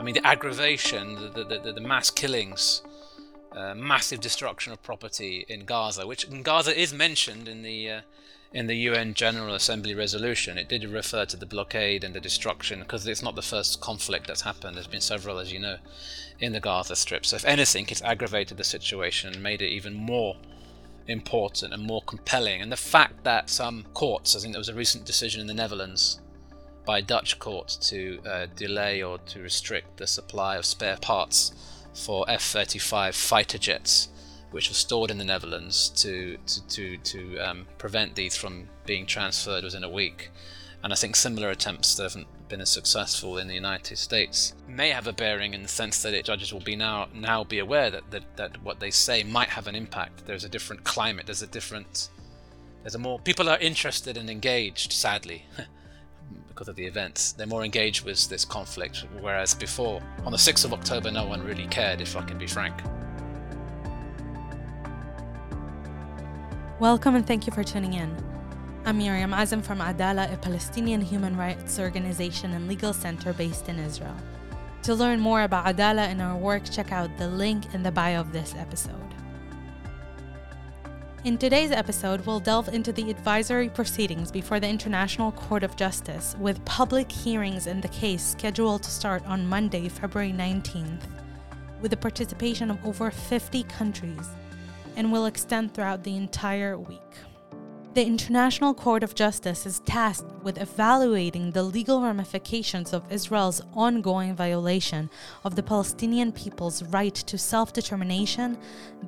I mean, the aggravation, the, the, the, the mass killings, uh, massive destruction of property in Gaza, which in Gaza is mentioned in the uh, in the UN General Assembly resolution. It did refer to the blockade and the destruction because it's not the first conflict that's happened. There's been several, as you know, in the Gaza Strip. So if anything, it's aggravated the situation and made it even more important and more compelling. And the fact that some courts, I think there was a recent decision in the Netherlands by Dutch court to uh, delay or to restrict the supply of spare parts for F 35 fighter jets, which were stored in the Netherlands, to, to, to, to um, prevent these from being transferred within a week. And I think similar attempts that haven't been as successful in the United States may have a bearing in the sense that it, judges will be now now be aware that, that, that what they say might have an impact. There's a different climate, there's a different there's a more people are interested and engaged, sadly. because of the events. They're more engaged with this conflict, whereas before, on the 6th of October, no one really cared, if I can be frank. Welcome and thank you for tuning in. I'm Miriam Azam from Adalah, a Palestinian human rights organization and legal center based in Israel. To learn more about Adalah and our work, check out the link in the bio of this episode. In today's episode, we'll delve into the advisory proceedings before the International Court of Justice, with public hearings in the case scheduled to start on Monday, February 19th, with the participation of over 50 countries, and will extend throughout the entire week. The International Court of Justice is tasked with evaluating the legal ramifications of Israel's ongoing violation of the Palestinian people's right to self determination,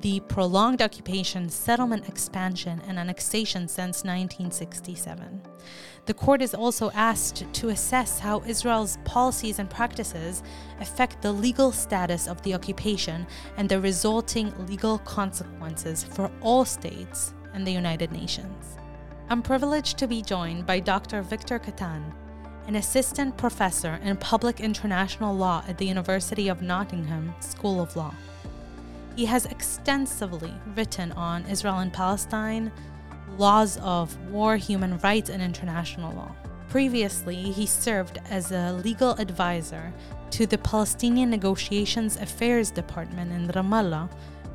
the prolonged occupation, settlement expansion, and annexation since 1967. The court is also asked to assess how Israel's policies and practices affect the legal status of the occupation and the resulting legal consequences for all states and the United Nations. I'm privileged to be joined by Dr. Victor Kattan, an assistant professor in public international law at the University of Nottingham School of Law. He has extensively written on Israel and Palestine, laws of war, human rights, and international law. Previously, he served as a legal advisor to the Palestinian Negotiations Affairs Department in Ramallah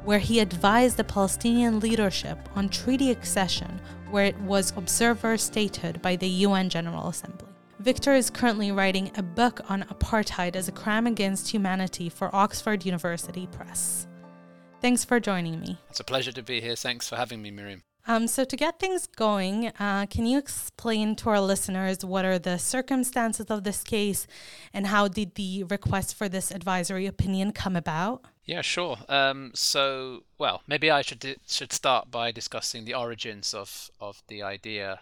where he advised the Palestinian leadership on treaty accession, where it was observer statehood by the UN General Assembly. Victor is currently writing a book on apartheid as a crime against humanity for Oxford University Press. Thanks for joining me. It's a pleasure to be here. Thanks for having me, Miriam. Um, so, to get things going, uh, can you explain to our listeners what are the circumstances of this case and how did the request for this advisory opinion come about? Yeah, sure. Um, so, well, maybe I should should start by discussing the origins of of the idea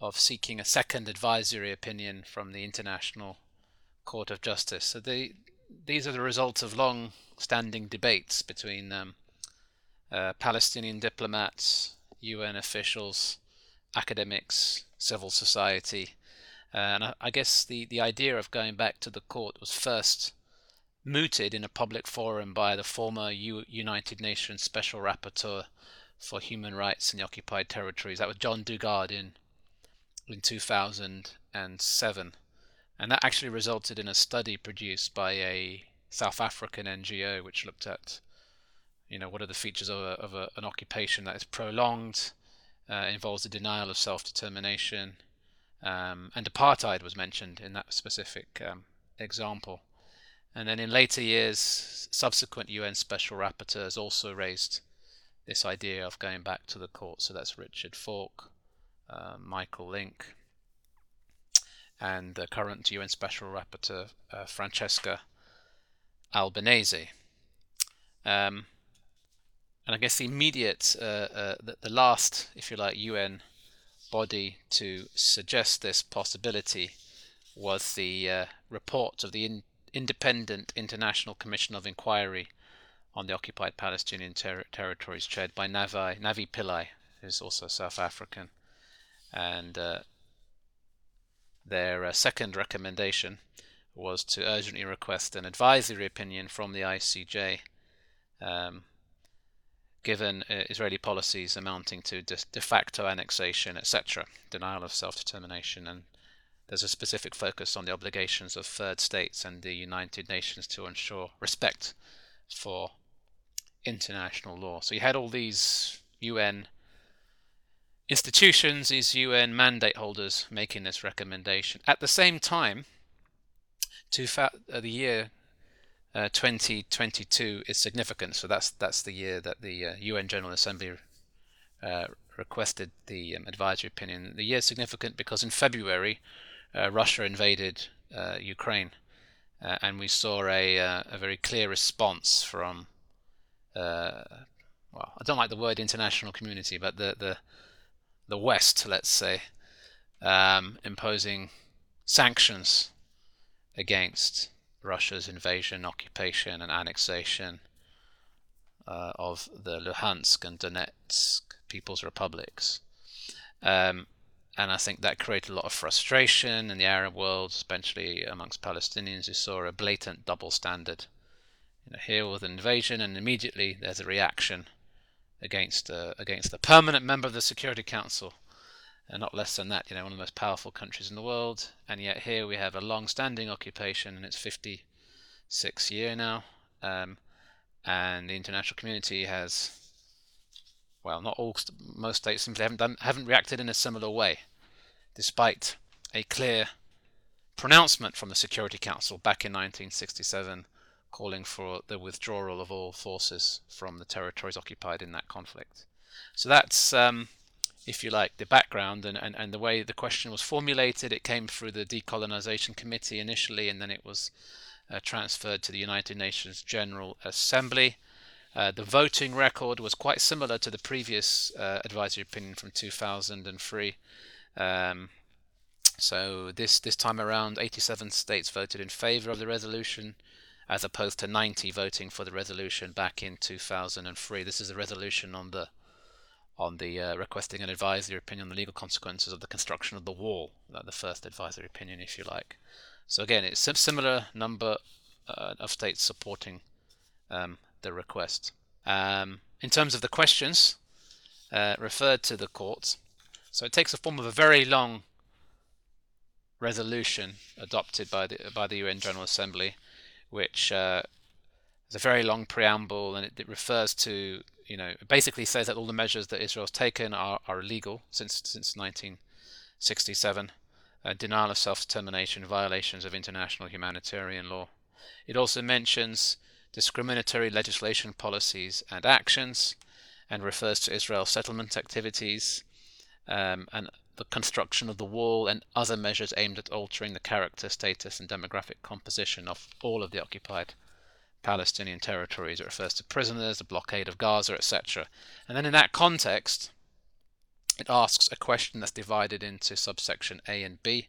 of seeking a second advisory opinion from the International Court of Justice. So, the these are the results of long-standing debates between um, uh, Palestinian diplomats, UN officials, academics, civil society, uh, and I, I guess the the idea of going back to the court was first mooted in a public forum by the former U- United Nations Special Rapporteur for Human Rights in the Occupied Territories. That was John Dugard in in 2007, and that actually resulted in a study produced by a South African NGO which looked at, you know, what are the features of, a, of a, an occupation that is prolonged, uh, involves the denial of self-determination, um, and apartheid was mentioned in that specific um, example. And then in later years, subsequent UN special rapporteurs also raised this idea of going back to the court. So that's Richard Falk, uh, Michael Lynk, and the current UN special rapporteur uh, Francesca Albanese. Um, and I guess the immediate, uh, uh, the, the, last, if you like, UN body to suggest this possibility was the uh, report of the in, independent international commission of inquiry on the occupied Palestinian ter- territories, chaired by Navi, Navi Pillay, who's also South African. And uh, their uh, second recommendation was to urgently request an advisory opinion from the ICJ, um, given uh, Israeli policies amounting to de, de facto annexation, etc., denial of self determination, and there's a specific focus on the obligations of third states and the United Nations to ensure respect for international law. So you had all these UN institutions, these UN mandate holders making this recommendation. At the same time, to fa- uh, the year uh, 2022 is significant. So that's that's the year that the uh, UN General Assembly uh, requested the um, advisory opinion. The year is significant because in February, uh, Russia invaded uh, Ukraine, and we saw a a very clear response from well, I don't like the word international community, but the the the West, let's say, um, imposing sanctions against Russia's invasion, occupation, and annexation uh, of the Luhansk and Donetsk People's Republics. Um, and I think that created a lot of frustration in the Arab world, especially amongst Palestinians who saw a blatant double standard. You know, here with an invasion, and immediately there's a reaction against uh, against a permanent member of the Security Council, and not less than that, you know, one of the most powerful countries in the world. And yet here we have a long-standing occupation, and it's 56 year now, um, and the international community has, well, not all, most states simply haven't done, haven't reacted in a similar way, despite a clear pronouncement from the Security Council back in 1967 calling for the withdrawal of all forces from the territories occupied in that conflict. So that's, um, if you like, the background and, and, and the way the question was formulated. It came through the Decolonization Committee initially, and then it was uh, transferred to the United Nations General Assembly. Uh, the voting record was quite similar to the previous uh, advisory opinion from 2003. Um, so this this time around, 87 states voted in favor of the resolution, as opposed to 90 voting for the resolution back in 2003. This is a resolution on the on the uh, requesting an advisory opinion on the legal consequences of the construction of the wall, like the first advisory opinion, if you like. So again, it's a similar number uh, of states supporting um, the request. Um, in terms of the questions uh, referred to the court, so it takes the form of a very long resolution adopted by the by the UN General Assembly which uh, is a very long preamble, and it, it, refers to you know basically says that all the measures that Israel's taken are, are illegal since since 1967, uh, denial of self-determination, violations of international humanitarian law. It also mentions discriminatory legislation, policies, and actions, and refers to Israel's settlement activities um, and the construction of the wall, and other measures aimed at altering the character, status, and demographic composition of all of the occupied Palestinian territories. It refers to prisoners, the blockade of Gaza, etc. And then in that context, it asks a question that's divided into subsection A and B.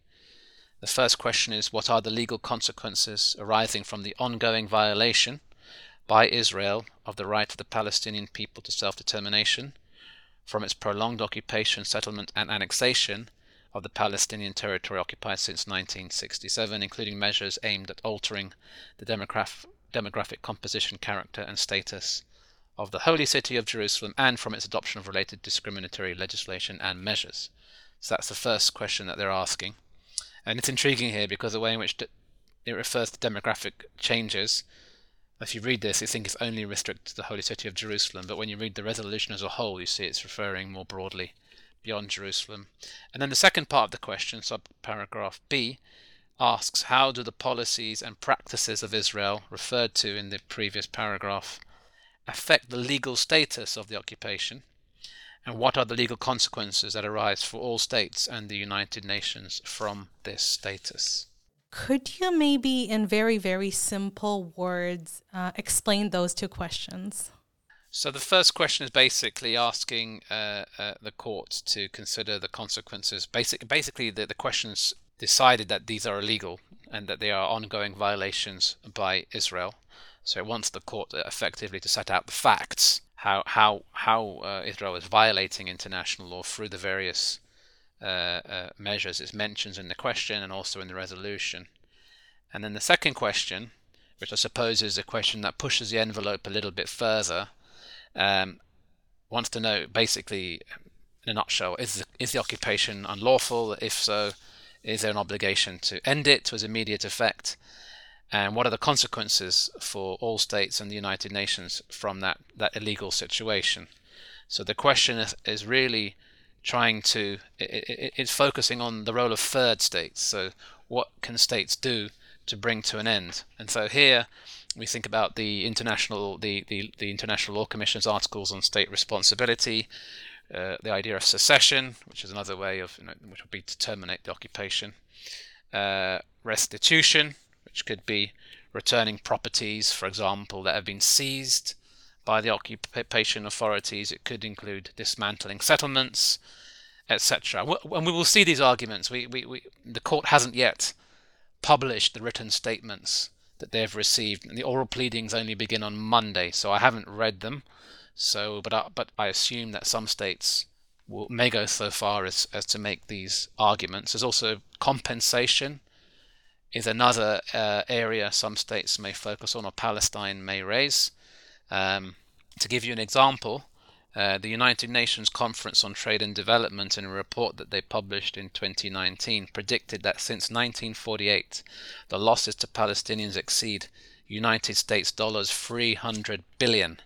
The first question is What are the legal consequences arising from the ongoing violation by Israel of the right of the Palestinian people to self determination? from its prolonged occupation, settlement, and annexation of the Palestinian territory occupied since 1967, including measures aimed at altering the demograph- demographic composition, character, and status of the holy city of Jerusalem, and from its adoption of related discriminatory legislation and measures. So that's the first question that they're asking. And it's intriguing here because the way in which it refers to demographic changes if you read this, you think it's only restricted to the Holy City of Jerusalem, but when you read the resolution as a whole, you see it's referring more broadly beyond Jerusalem. And then the second part of the question, subparagraph B, asks how do the policies and practices of Israel, referred to in the previous paragraph, affect the legal status of the occupation? And what are the legal consequences that arise for all states and the United Nations from this status? Could you maybe, in very, very simple words, uh, explain those two questions? So the first question is basically asking uh, uh, the court to consider the consequences. Basic, basically, the, the questions decided that these are illegal and that they are ongoing violations by Israel. So it wants the court effectively to set out the facts, how how how uh, Israel is violating international law through the various uh, uh, measures it mentions in the question and also in the resolution. And then the second question, which I suppose is a question that pushes the envelope a little bit further, um, wants to know basically, in a nutshell, is the, is the occupation unlawful? If so, is there an obligation to end it with immediate effect? And what are the consequences for all states and the United Nations from that, that illegal situation? So the question is, is really trying to, it, it, it's focusing on the role of third states. So what can states do to bring to an end? And so here we think about the international, the, the, the International Law Commission's articles on state responsibility, uh, the idea of cessation, which is another way of, you know, which would be to terminate the occupation, uh, restitution, which could be returning properties, for example, that have been seized by the occupation authorities. It could include dismantling settlements, etc. And we will see these arguments. We, we, we, the court hasn't yet published the written statements that they've received, and the oral pleadings only begin on Monday, so I haven't read them. So, but I, but I assume that some states will, may go so far as, as to make these arguments. There's also compensation is another uh, area some states may focus on or Palestine may raise. Um, to give you an example, uh, the United Nations Conference on Trade and Development, in a report that they published in 2019, predicted that since 1948, the losses to Palestinians exceed United States dollars 300 billion.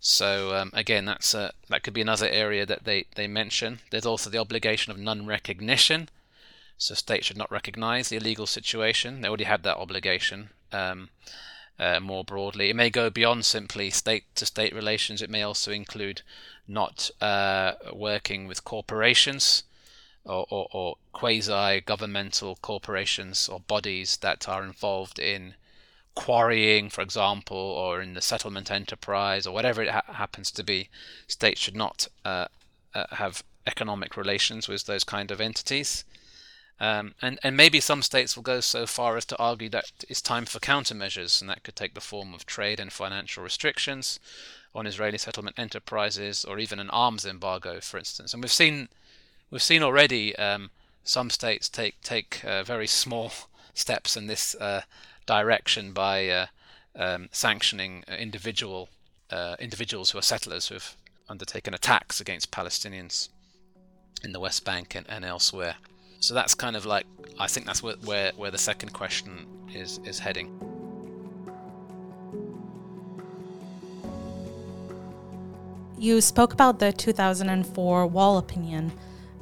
So um, again, that's a, that could be another area that they, they mention. There's also the obligation of non-recognition. So states should not recognize the illegal situation. They already have that obligation. Um, uh, more broadly, it may go beyond simply state-to-state relations. It may also include not uh, working with corporations or, or, or quasi-governmental corporations or bodies that are involved in quarrying, for example, or in the settlement enterprise, or whatever it ha- happens to be, states should not uh, uh, have economic relations with those kind of entities. Um, and, and maybe some states will go so far as to argue that it's time for countermeasures, and that could take the form of trade and financial restrictions on Israeli settlement enterprises, or even an arms embargo, for instance. And we've seen we've seen already um, some states take take uh, very small steps in this uh, direction by uh, um, sanctioning individual uh, individuals who are settlers who have undertaken attacks against Palestinians in the West Bank and, and elsewhere. So that's kind of like I think that's where, where, where the second question is is heading. You spoke about the 2004 Wall opinion.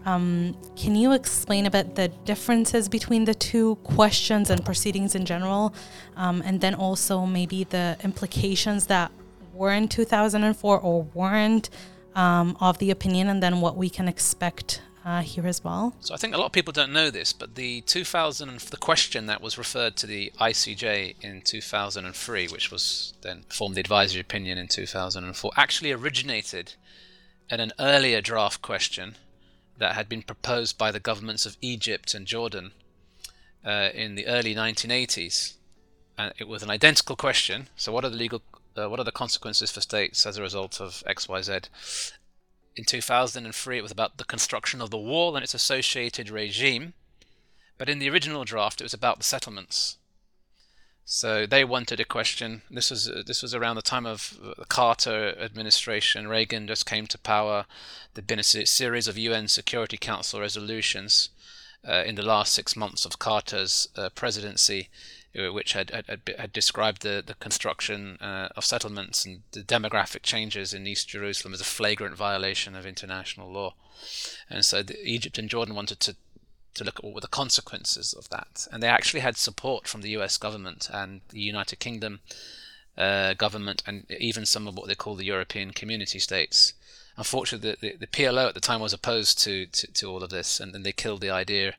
Um, can you explain a bit the differences between the two questions and proceedings in general, um, and then also maybe the implications that were in 2004 or weren't um, of the opinion, and then what we can expect uh, here as well? So I think a lot of people don't know this, but the 2000 the question that was referred to the ICJ in 2003, which was then formed the advisory opinion in 2004, actually originated in an earlier draft question that had been proposed by the governments of Egypt and Jordan uh, in the early 1980s. And it was an identical question. So, what are the legal, uh, what are the consequences for states as a result of X, Y, Z? In 2003, it was about the construction of the wall and its associated regime. But in the original draft, it was about the settlements. So they wanted a question. This was uh, this was around the time of the Carter administration. Reagan just came to power. There'd been a series of UN Security Council resolutions uh, in the last six months of Carter's uh, presidency, uh, which had, had, had described the the construction uh, of settlements and the demographic changes in East Jerusalem as a flagrant violation of international law. And so the, Egypt and Jordan wanted to to look at what were the consequences of that. And they actually had support from the US government and the United Kingdom uh, government and even some of what they call the European community states. Unfortunately, the, the, the PLO at the time was opposed to, to, to all of this, and then they killed the idea uh,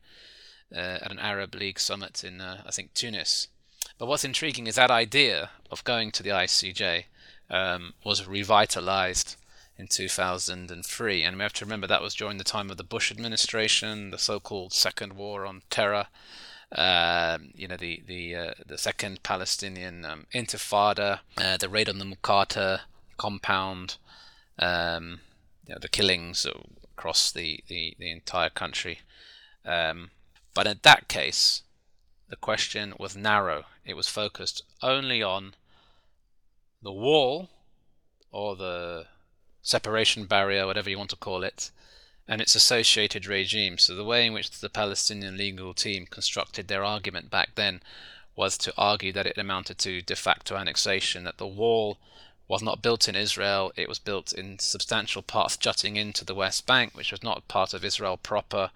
at an Arab League summit in, uh, I think, Tunis. But what's intriguing is that idea of going to the ICJ um, was revitalized in 2003. And we have to remember that was during the time of the Bush administration, the so-called Second War on Terror. Uh, you know the the uh, the second Palestinian um, Intifada, uh, the raid on the Muqata compound, um, you know, the killings across the, the, the entire country. Um, but in that case, the question was narrow. It was focused only on the wall or the separation barrier, whatever you want to call it, and its associated regime. So the way in which the Palestinian legal team constructed their argument back then was to argue that it amounted to de facto annexation, that the wall was not built in Israel, it was built in substantial parts jutting into the West Bank, which was not part of Israel proper,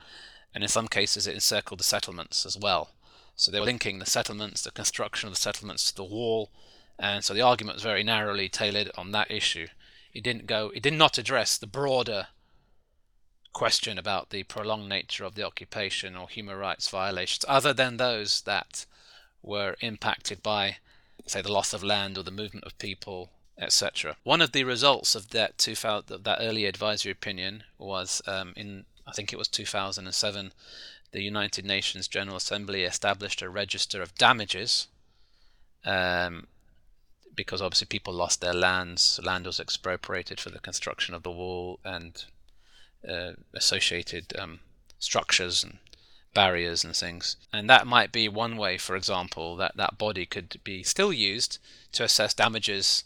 and in some cases it encircled the settlements as well. So they were linking the settlements, the construction of the settlements to the wall, and so the argument was very narrowly tailored on that issue. It didn't go, it did not address the broader question about the prolonged nature of the occupation or human rights violations, other than those that were impacted by, say, the loss of land or the movement of people, etc. One of the results of that 2000, of that early advisory opinion was um, in I think it was 2007 the United Nations General Assembly established a register of damages um, because obviously people lost their lands, land was expropriated for the construction of the wall and uh, associated um, structures and barriers and things. And that might be one way, for example, that that body could be still used to assess damages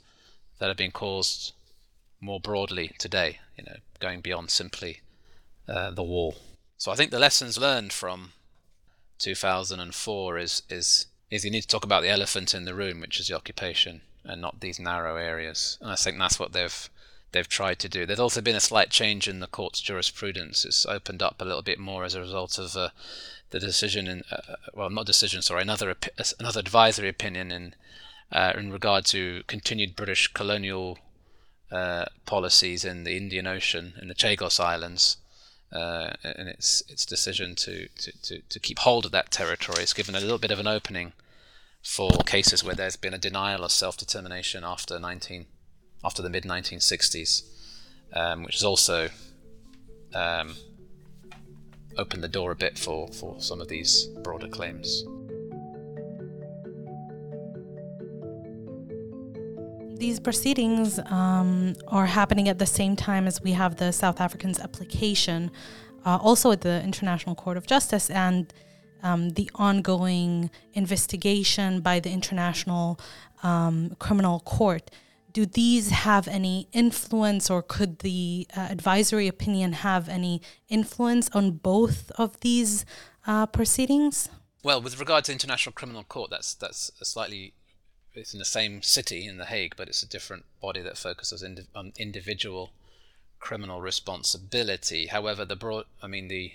that have been caused more broadly today, you know, going beyond simply uh, the wall. So I think the lessons learned from 2004 is is is you need to talk about the elephant in the room, which is the occupation, and not these narrow areas. And I think that's what they've they've tried to do. There's also been a slight change in the court's jurisprudence. It's opened up a little bit more as a result of uh, the decision in uh, well, not decision, sorry, another another advisory opinion in uh, in regard to continued British colonial uh, policies in the Indian Ocean in the Chagos Islands uh, and its its decision to, to, to, to, keep hold of that territory. It's given a little bit of an opening for cases where there's been a denial of self determination after 19 after the mid 1960s, um, which has also um, opened the door a bit for, for some of these broader claims. These proceedings um, are happening at the same time as we have the South Africans' application, uh, also at the International Court of Justice, and um, the ongoing investigation by the International um, Criminal Court. Do these have any influence, or could the uh, advisory opinion have any influence on both of these uh, proceedings? Well, with regard to International Criminal Court, that's that's a slightly it's in the same city in The Hague, but it's a different body that focuses on individual criminal responsibility. However, the broad, I mean, the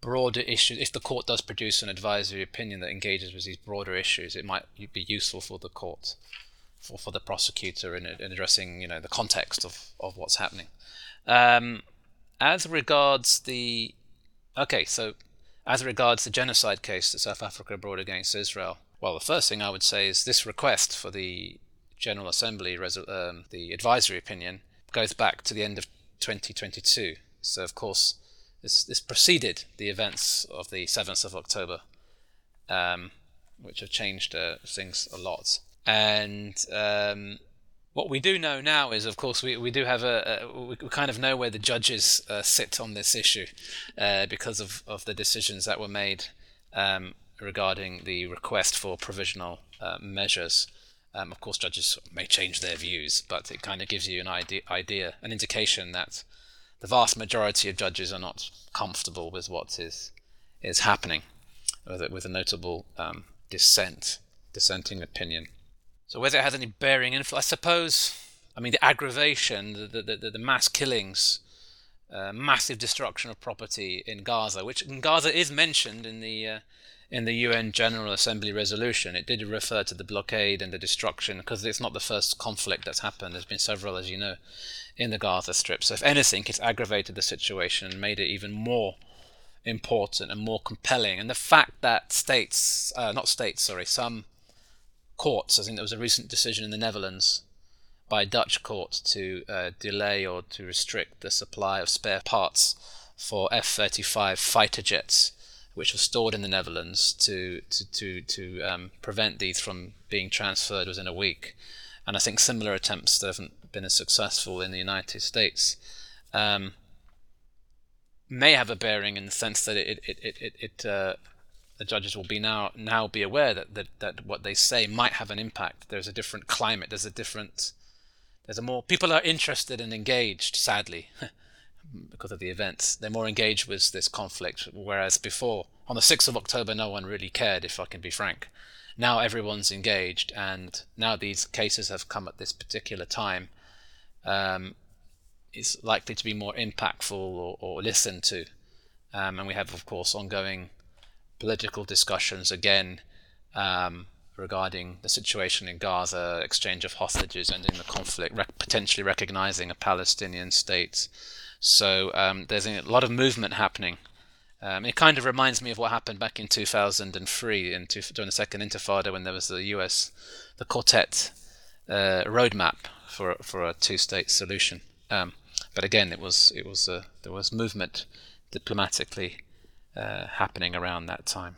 broader issues, if the court does produce an advisory opinion that engages with these broader issues, it might be useful for the court, for, for the prosecutor in, in addressing, you know, the context of, of what's happening. Um, as regards the, okay, so as regards the genocide case that South Africa brought against Israel, well, the first thing I would say is this request for the General Assembly, um, the advisory opinion, goes back to the end of 2022. So, of course, this, this preceded the events of the 7th of October, um, which have changed uh, things a lot. And um, what we do know now is, of course, we, we do have a, a we kind of know where the judges uh, sit on this issue uh, because of, of the decisions that were made um, regarding the request for provisional uh, measures. Um, of course, judges may change their views, but it kind of gives you an idea, idea, an indication that the vast majority of judges are not comfortable with what is is happening, with a, with a notable um, dissent, dissenting opinion. So whether it has any bearing influence, I suppose. I mean, the aggravation, the the, the, the mass killings, uh, massive destruction of property in Gaza, which in Gaza is mentioned in the uh, in the UN General Assembly resolution, it did refer to the blockade and the destruction because it's not the first conflict that's happened. There's been several, as you know, in the Gaza Strip. So, if anything, it's aggravated the situation and made it even more important and more compelling. And the fact that states, uh, not states, sorry, some courts, I think there was a recent decision in the Netherlands by a Dutch court to uh, delay or to restrict the supply of spare parts for F 35 fighter jets which were stored in the Netherlands to to to, to um, prevent these from being transferred within a week. And I think similar attempts that haven't been as successful in the United States um, may have a bearing in the sense that it it it, it, it uh, the judges will be now now be aware that, that that what they say might have an impact. There's a different climate. There's a different. There's a more people are interested and engaged. Sadly, because of the events. They're more engaged with this conflict, whereas before, on the 6th of October, no one really cared, if I can be frank. Now everyone's engaged, and now these cases have come at this particular time. Um, it's likely to be more impactful or, or listened to. Um, and we have, of course, ongoing political discussions again um, regarding the situation in Gaza, exchange of hostages, ending the conflict, rec- potentially recognizing a Palestinian state. So um, there's a lot of movement happening. Um, it kind of reminds me of what happened back in 2003 in two, during the second Intifada when there was the U.S. the Quartet uh, roadmap for for a two-state solution. Um, but again, it was it was uh, there was movement diplomatically uh, happening around that time.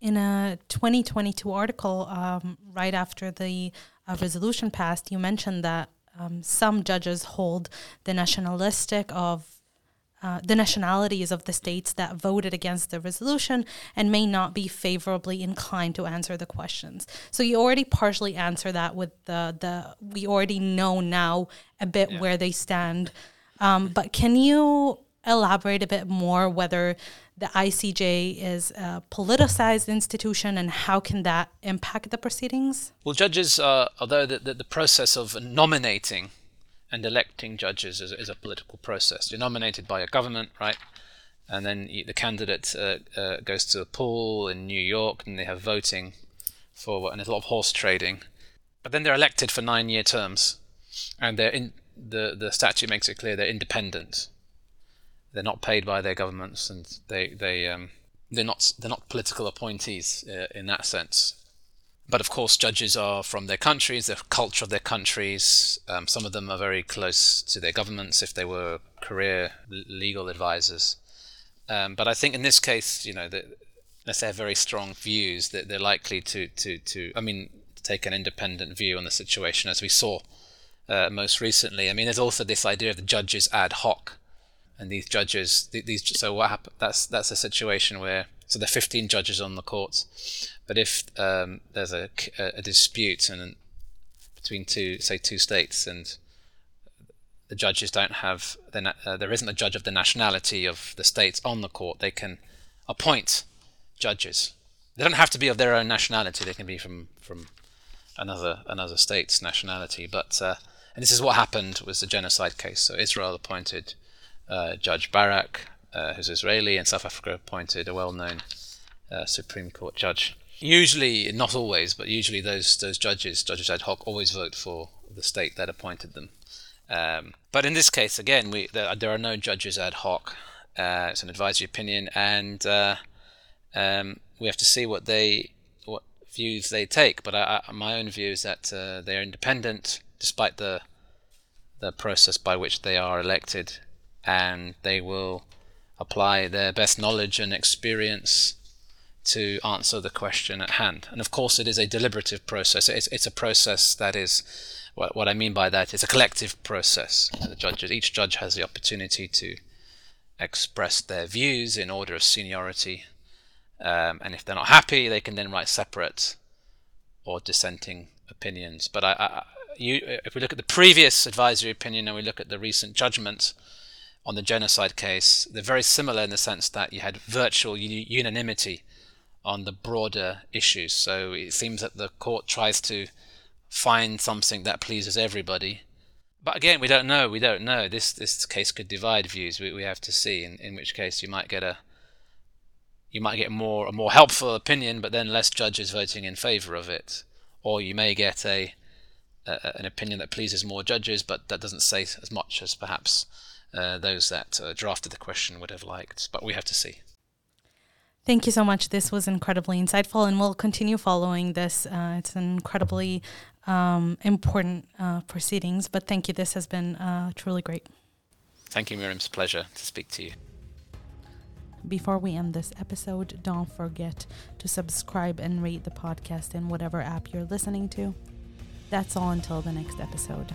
In a 2022 article, um, right after the uh, resolution passed, you mentioned that um, some judges hold the nationalistic of uh, the nationalities of the states that voted against the resolution and may not be favorably inclined to answer the questions. So you already partially answer that with the the we already know now a bit yeah. where they stand. Um, but can you elaborate a bit more whether the ICJ is a politicized institution and how can that impact the proceedings? Well, judges, uh, although the, the, the, process of nominating and electing judges is, is, a political process, you're nominated by a government, right? And then the candidate uh, uh, goes to a pool in New York and they have voting for, and there's a lot of horse trading. But then they're elected for nine year terms and they're in, the, the statute makes it clear they're independent they're not paid by their governments, and they they um, they're not they're not political appointees uh, in that sense. But of course, judges are from their countries, the culture of their countries. Um, some of them are very close to their governments if they were career legal advisors. Um, but I think in this case, you know, unless they have very strong views, that they're likely to, to, to, I mean, take an independent view on the situation, as we saw uh, most recently. I mean, there's also this idea of the judges ad hoc and these judges, these so what happened? That's that's a situation where so there are 15 judges on the courts, but if um, there's a, a, dispute and between two say two states and the judges don't have then uh, there isn't a judge of the nationality of the states on the court, they can appoint judges. They don't have to be of their own nationality. They can be from from another another state's nationality. But uh, and this is what happened with the genocide case. So Israel appointed uh, Judge Barak, uh, who's Israeli, and South Africa appointed a well-known uh, Supreme Court judge. Usually, not always, but usually those those judges, judges ad hoc, always vote for the state that appointed them. Um, but in this case, again, we there, there are no judges ad hoc. Uh, it's an advisory opinion, and uh, um, we have to see what they what views they take. But I, I, my own view is that they are independent, despite the the process by which they are elected and they will apply their best knowledge and experience to answer the question at hand. And of course, it is a deliberative process. It's, it's a process that is, what, what I mean by that is a collective process. The judges, each judge has the opportunity to express their views in order of seniority. Um, and if they're not happy, they can then write separate or dissenting opinions. But I, I, you, if we look at the previous advisory opinion and we look at the recent judgment, on the genocide case, they're very similar in the sense that you had virtual unanimity on the broader issues. So it seems that the court tries to find something that pleases everybody. But again, we don't know. We don't know. This this case could divide views. We we have to see. In in which case, you might get a you might get more a more helpful opinion, but then less judges voting in favour of it, or you may get a, a an opinion that pleases more judges, but that doesn't say as much as perhaps uh, those that uh, drafted the question would have liked. But we have to see. Thank you so much. This was incredibly insightful, and we'll continue following this. Uh, it's an incredibly um, important uh, proceedings. But thank you. This has been uh, truly great. Thank you, Miriam. It's a pleasure to speak to you. Before we end this episode, don't forget to subscribe and rate the podcast in whatever app you're listening to. That's all until the next episode.